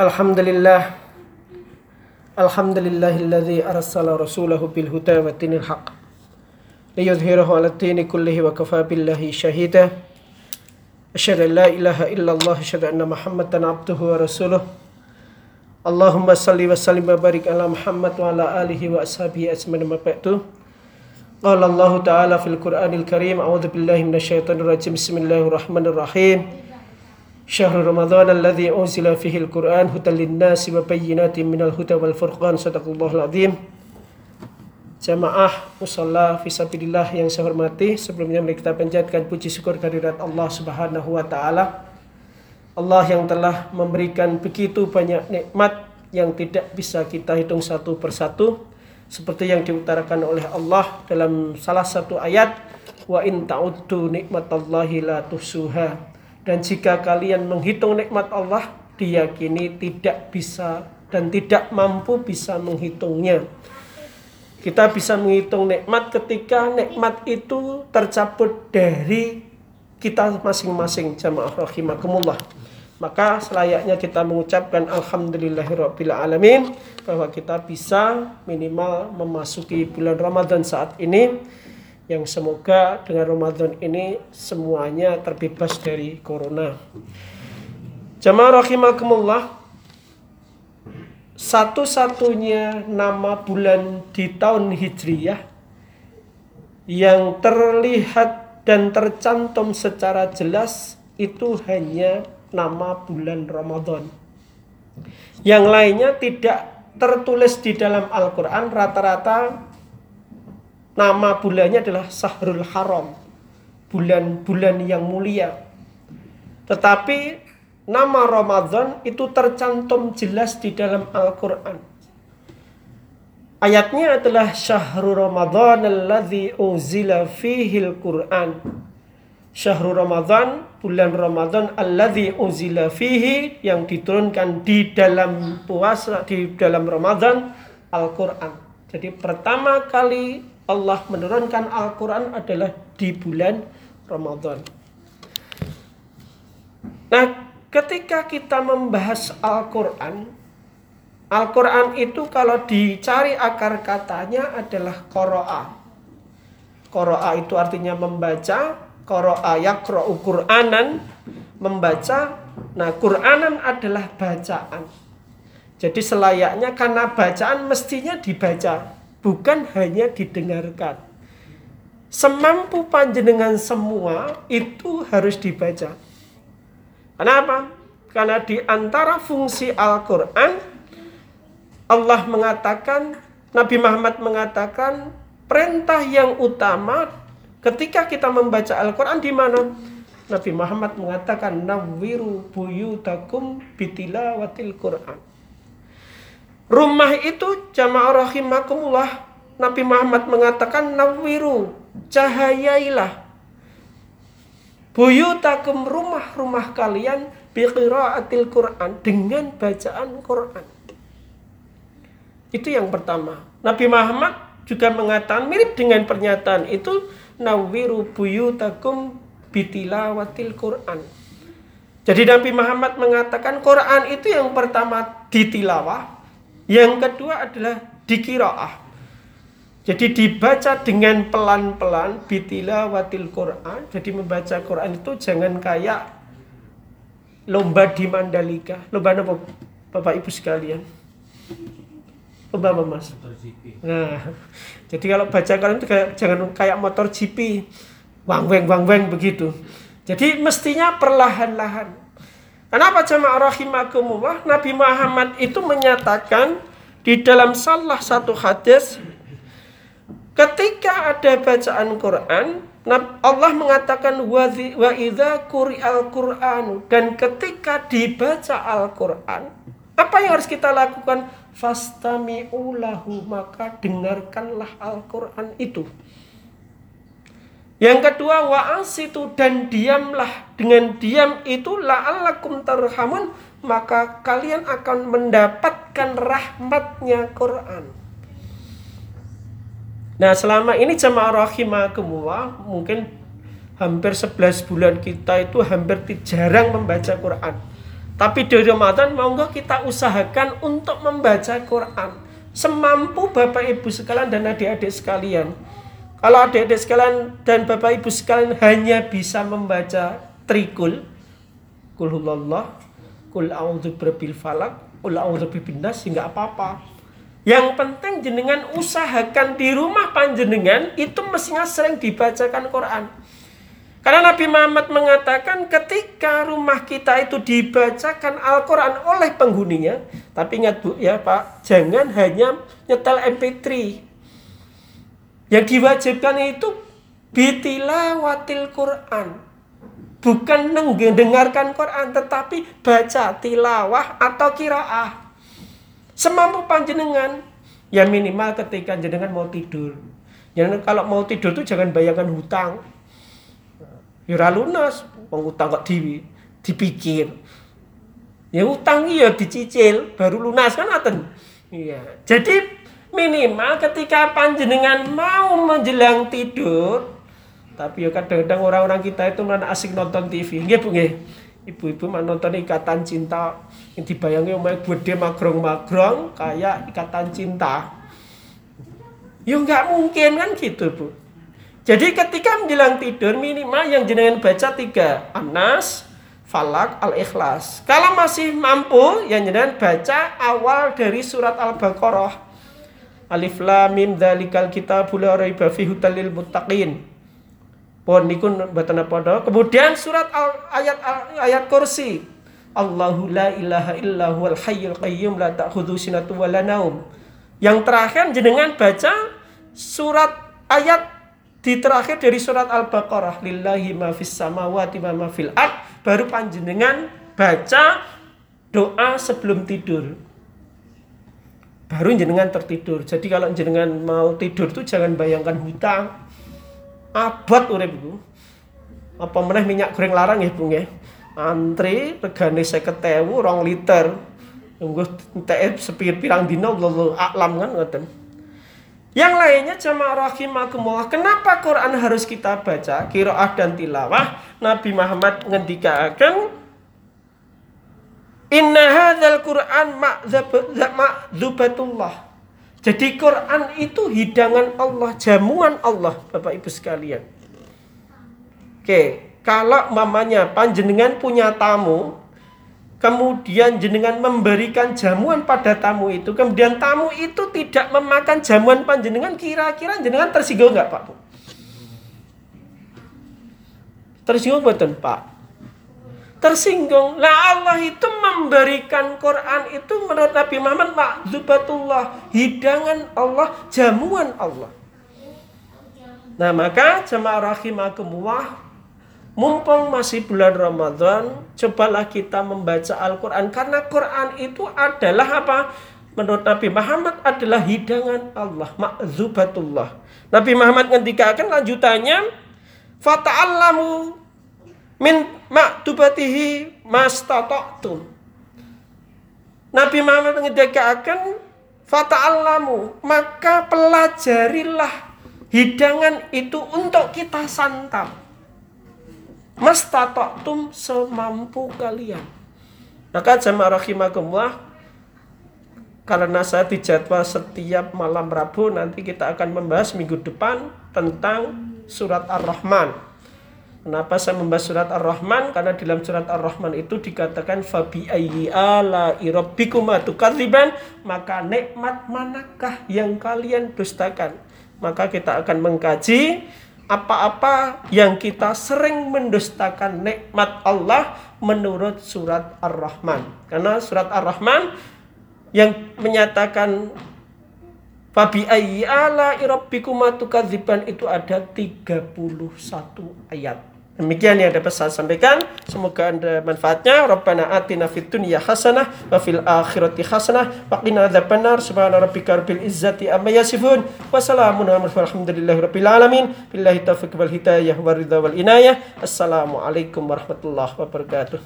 الحمد لله الحمد لله الذي أرسل رسوله بالهدى ودين الحق ليظهره على الدين كله وكفى بالله شهيدا أشهد أن لا إله إلا الله أشهد أن محمدا عبده ورسوله اللهم صل وسلم وبارك على محمد وعلى آله وأصحابه أجمعين ما بعد قال الله تعالى في القرآن الكريم أعوذ بالله من الشيطان الرجيم بسم الله الرحمن الرحيم شهر رمضان الذي أنزل فيه القرآن هدى للناس وبينات من الهدى والفرقان. صدق الله العظيم Jamaah musalla fisabilillah yang saya hormati, sebelumnya mari kita panjatkan puji syukur kehadirat Allah Subhanahu wa taala. Allah yang telah memberikan begitu banyak nikmat yang tidak bisa kita hitung satu persatu seperti yang diutarakan oleh Allah dalam salah satu ayat wa in ta'uddu nikmatallahi la tuhsuha. Dan jika kalian menghitung nikmat Allah Diyakini tidak bisa dan tidak mampu bisa menghitungnya kita bisa menghitung nikmat ketika nikmat itu tercabut dari kita masing-masing jamaah rahimakumullah. Maka selayaknya kita mengucapkan alamin bahwa kita bisa minimal memasuki bulan Ramadan saat ini yang semoga dengan Ramadan ini semuanya terbebas dari corona. Jamaah rahimakumullah, satu-satunya nama bulan di tahun Hijriyah yang terlihat dan tercantum secara jelas itu hanya nama bulan Ramadan. Yang lainnya tidak tertulis di dalam Al-Quran rata-rata nama bulannya adalah Sahrul Haram. Bulan-bulan yang mulia. Tetapi nama Ramadan itu tercantum jelas di dalam Al-Quran. Ayatnya adalah Syahrul Ramadan alladzi uzila fihil Quran. Syahrul Ramadan, bulan Ramadan alladzi uzila fihi yang diturunkan di dalam puasa di dalam Ramadan Al-Quran. Jadi pertama kali Allah menurunkan Al-Quran adalah di bulan Ramadan. Nah, ketika kita membahas Al-Quran, Al-Quran itu kalau dicari akar katanya adalah koro'a. Koro'a itu artinya membaca, koro'a yakro'u Qur'anan, membaca. Nah, Qur'anan adalah bacaan. Jadi selayaknya karena bacaan mestinya dibaca, bukan hanya didengarkan. Semampu panjenengan semua itu harus dibaca. Kenapa? Karena di antara fungsi Al-Quran, Allah mengatakan, Nabi Muhammad mengatakan, perintah yang utama ketika kita membaca Al-Quran di mana? Nabi Muhammad mengatakan, Nawiru buyutakum bitilawatil Quran. Rumah itu jamaah rahimakumullah. Nabi Muhammad mengatakan, Nawiru, cahayailah buyutakum rumah-rumah kalian biqiraatil Quran dengan bacaan Quran. Itu yang pertama. Nabi Muhammad juga mengatakan mirip dengan pernyataan itu nawiru buyutakum bitilawatil Quran. Jadi Nabi Muhammad mengatakan Quran itu yang pertama ditilawah, yang kedua adalah dikiraah. Jadi dibaca dengan pelan-pelan bitila watil Quran. Jadi membaca Quran itu jangan kayak lomba di Mandalika. Lomba apa Bapak Ibu sekalian? Lomba apa Mas? Nah, jadi kalau baca Quran itu kayak, jangan kayak motor GP. Wang weng wang weng begitu. Jadi mestinya perlahan-lahan. Kenapa jemaah rahimakumullah? Nabi Muhammad itu menyatakan di dalam salah satu hadis Ketika ada bacaan Quran, Allah mengatakan wa idza quri'al Qur'an dan ketika dibaca Al-Qur'an, apa yang harus kita lakukan? Fastami'u lahu maka dengarkanlah Al-Qur'an itu. Yang kedua wa ansitu dan diamlah dengan diam itu la'allakum tarhamun maka kalian akan mendapatkan rahmatnya Quran. Nah selama ini jamaah rahimakumullah mungkin hampir 11 bulan kita itu hampir jarang membaca Quran. Tapi di Ramadan monggo kita usahakan untuk membaca Quran semampu Bapak Ibu sekalian dan adik-adik sekalian. Kalau adik-adik sekalian dan Bapak Ibu sekalian hanya bisa membaca trikul, kulhulallah, kul a'udzu birabbil falak, kul a'udzu birabbin nas, enggak apa-apa. Yang penting jenengan usahakan di rumah panjenengan itu mestinya sering dibacakan Quran. Karena Nabi Muhammad mengatakan ketika rumah kita itu dibacakan Al-Quran oleh penghuninya. Tapi ingat bu ya Pak, jangan hanya nyetel MP3. Yang diwajibkan itu bitilawatil Quran. Bukan mendengarkan Quran, tetapi baca tilawah atau kiraah. Semampu panjenengan. Ya minimal ketika jenengan mau tidur. Jangan kalau mau tidur tuh jangan bayangkan hutang ya lunas wong utang kok di dipikir ya utang iya dicicil baru lunas kan aten iya jadi minimal ketika panjenengan mau menjelang tidur tapi ya kadang-kadang orang-orang kita itu mana asik nonton TV nggih Bu nggih. Ibu-ibu nonton ikatan cinta. Yang dibayangi omah gede magrong-magrong kayak ikatan cinta. Ya nggak mungkin kan gitu Bu. Jadi ketika menjelang tidur minimal yang jenengan baca tiga. Anas, Falak, Al-Ikhlas. Kalau masih mampu yang jenengan baca awal dari surat Al-Baqarah. Alif Lam Mim Dzalikal Kitabul La Raiba Fihi Hutalil Muttaqin. Pon niku mboten apa Kemudian surat al, ayat al, ayat kursi. Allahu la ilaha illa huwal hayyul qayyum la ta'khudhu sinatu wa la naum. Yang terakhir jenengan baca surat ayat di terakhir dari surat Al-Baqarah lillahi ma fis samawati wa ma fil ard baru panjenengan baca doa sebelum tidur. Baru jenengan tertidur. Jadi kalau jenengan mau tidur tuh jangan bayangkan hutang. Abad urip iku. Apa meneh minyak goreng larang ya, Bung ya. Antri regane 50.000 rong liter. Tunggu entek sepir pirang dina lho aklam kan ngoten. Yang lainnya jamaah rahimakumullah. Kenapa Quran harus kita baca? Kiroah dan tilawah. Nabi Muhammad ngendikakan Inna hadzal Quran ma'dzubatullah. Jadi Quran itu hidangan Allah, jamuan Allah, Bapak Ibu sekalian. Oke, kalau mamanya panjenengan punya tamu, kemudian jenengan memberikan jamuan pada tamu itu, kemudian tamu itu tidak memakan jamuan panjenengan, kira-kira jenengan tersinggung nggak Pak? Tersinggung betul Pak? Tersinggung. Lah Allah itu memberikan Quran itu menurut Nabi Muhammad makzubatullah, hidangan Allah, jamuan Allah. Nah maka jemaah rahimakumullah Mumpung masih bulan Ramadan, cobalah kita membaca Al-Quran. Karena Quran itu adalah apa? Menurut Nabi Muhammad adalah hidangan Allah, ma'zubatullah. Nabi Muhammad akan lanjutannya, Fata'allamu min ma'tubatihi mastata'tum. Nabi Muhammad akan Fata'allamu, maka pelajarilah hidangan itu untuk kita santap mastata'tum semampu kalian. Maka jamaah rahimakumullah karena saya dijadwal setiap malam Rabu nanti kita akan membahas minggu depan tentang surat Ar-Rahman. Kenapa saya membahas surat Ar-Rahman? Karena dalam surat Ar-Rahman itu dikatakan fabi ayyi ala maka nikmat manakah yang kalian dustakan? Maka kita akan mengkaji apa-apa yang kita sering mendustakan nikmat Allah menurut surat Ar-Rahman. Karena surat Ar-Rahman yang menyatakan Fabi ayyi ala irabbikuma itu ada 31 ayat. Demikian yang dapat saya sampaikan. Semoga Anda manfaatnya. Rabbana atina fid dunya hasanah wa fil akhirati hasanah wa qina adzabannar. Subhana rabbika rabbil izzati amma yasifun. Wa salamun alhamdulillahi rabbil alamin. Billahi taufiq wal hidayah wa ridha wal inayah. Assalamualaikum warahmatullahi wabarakatuh.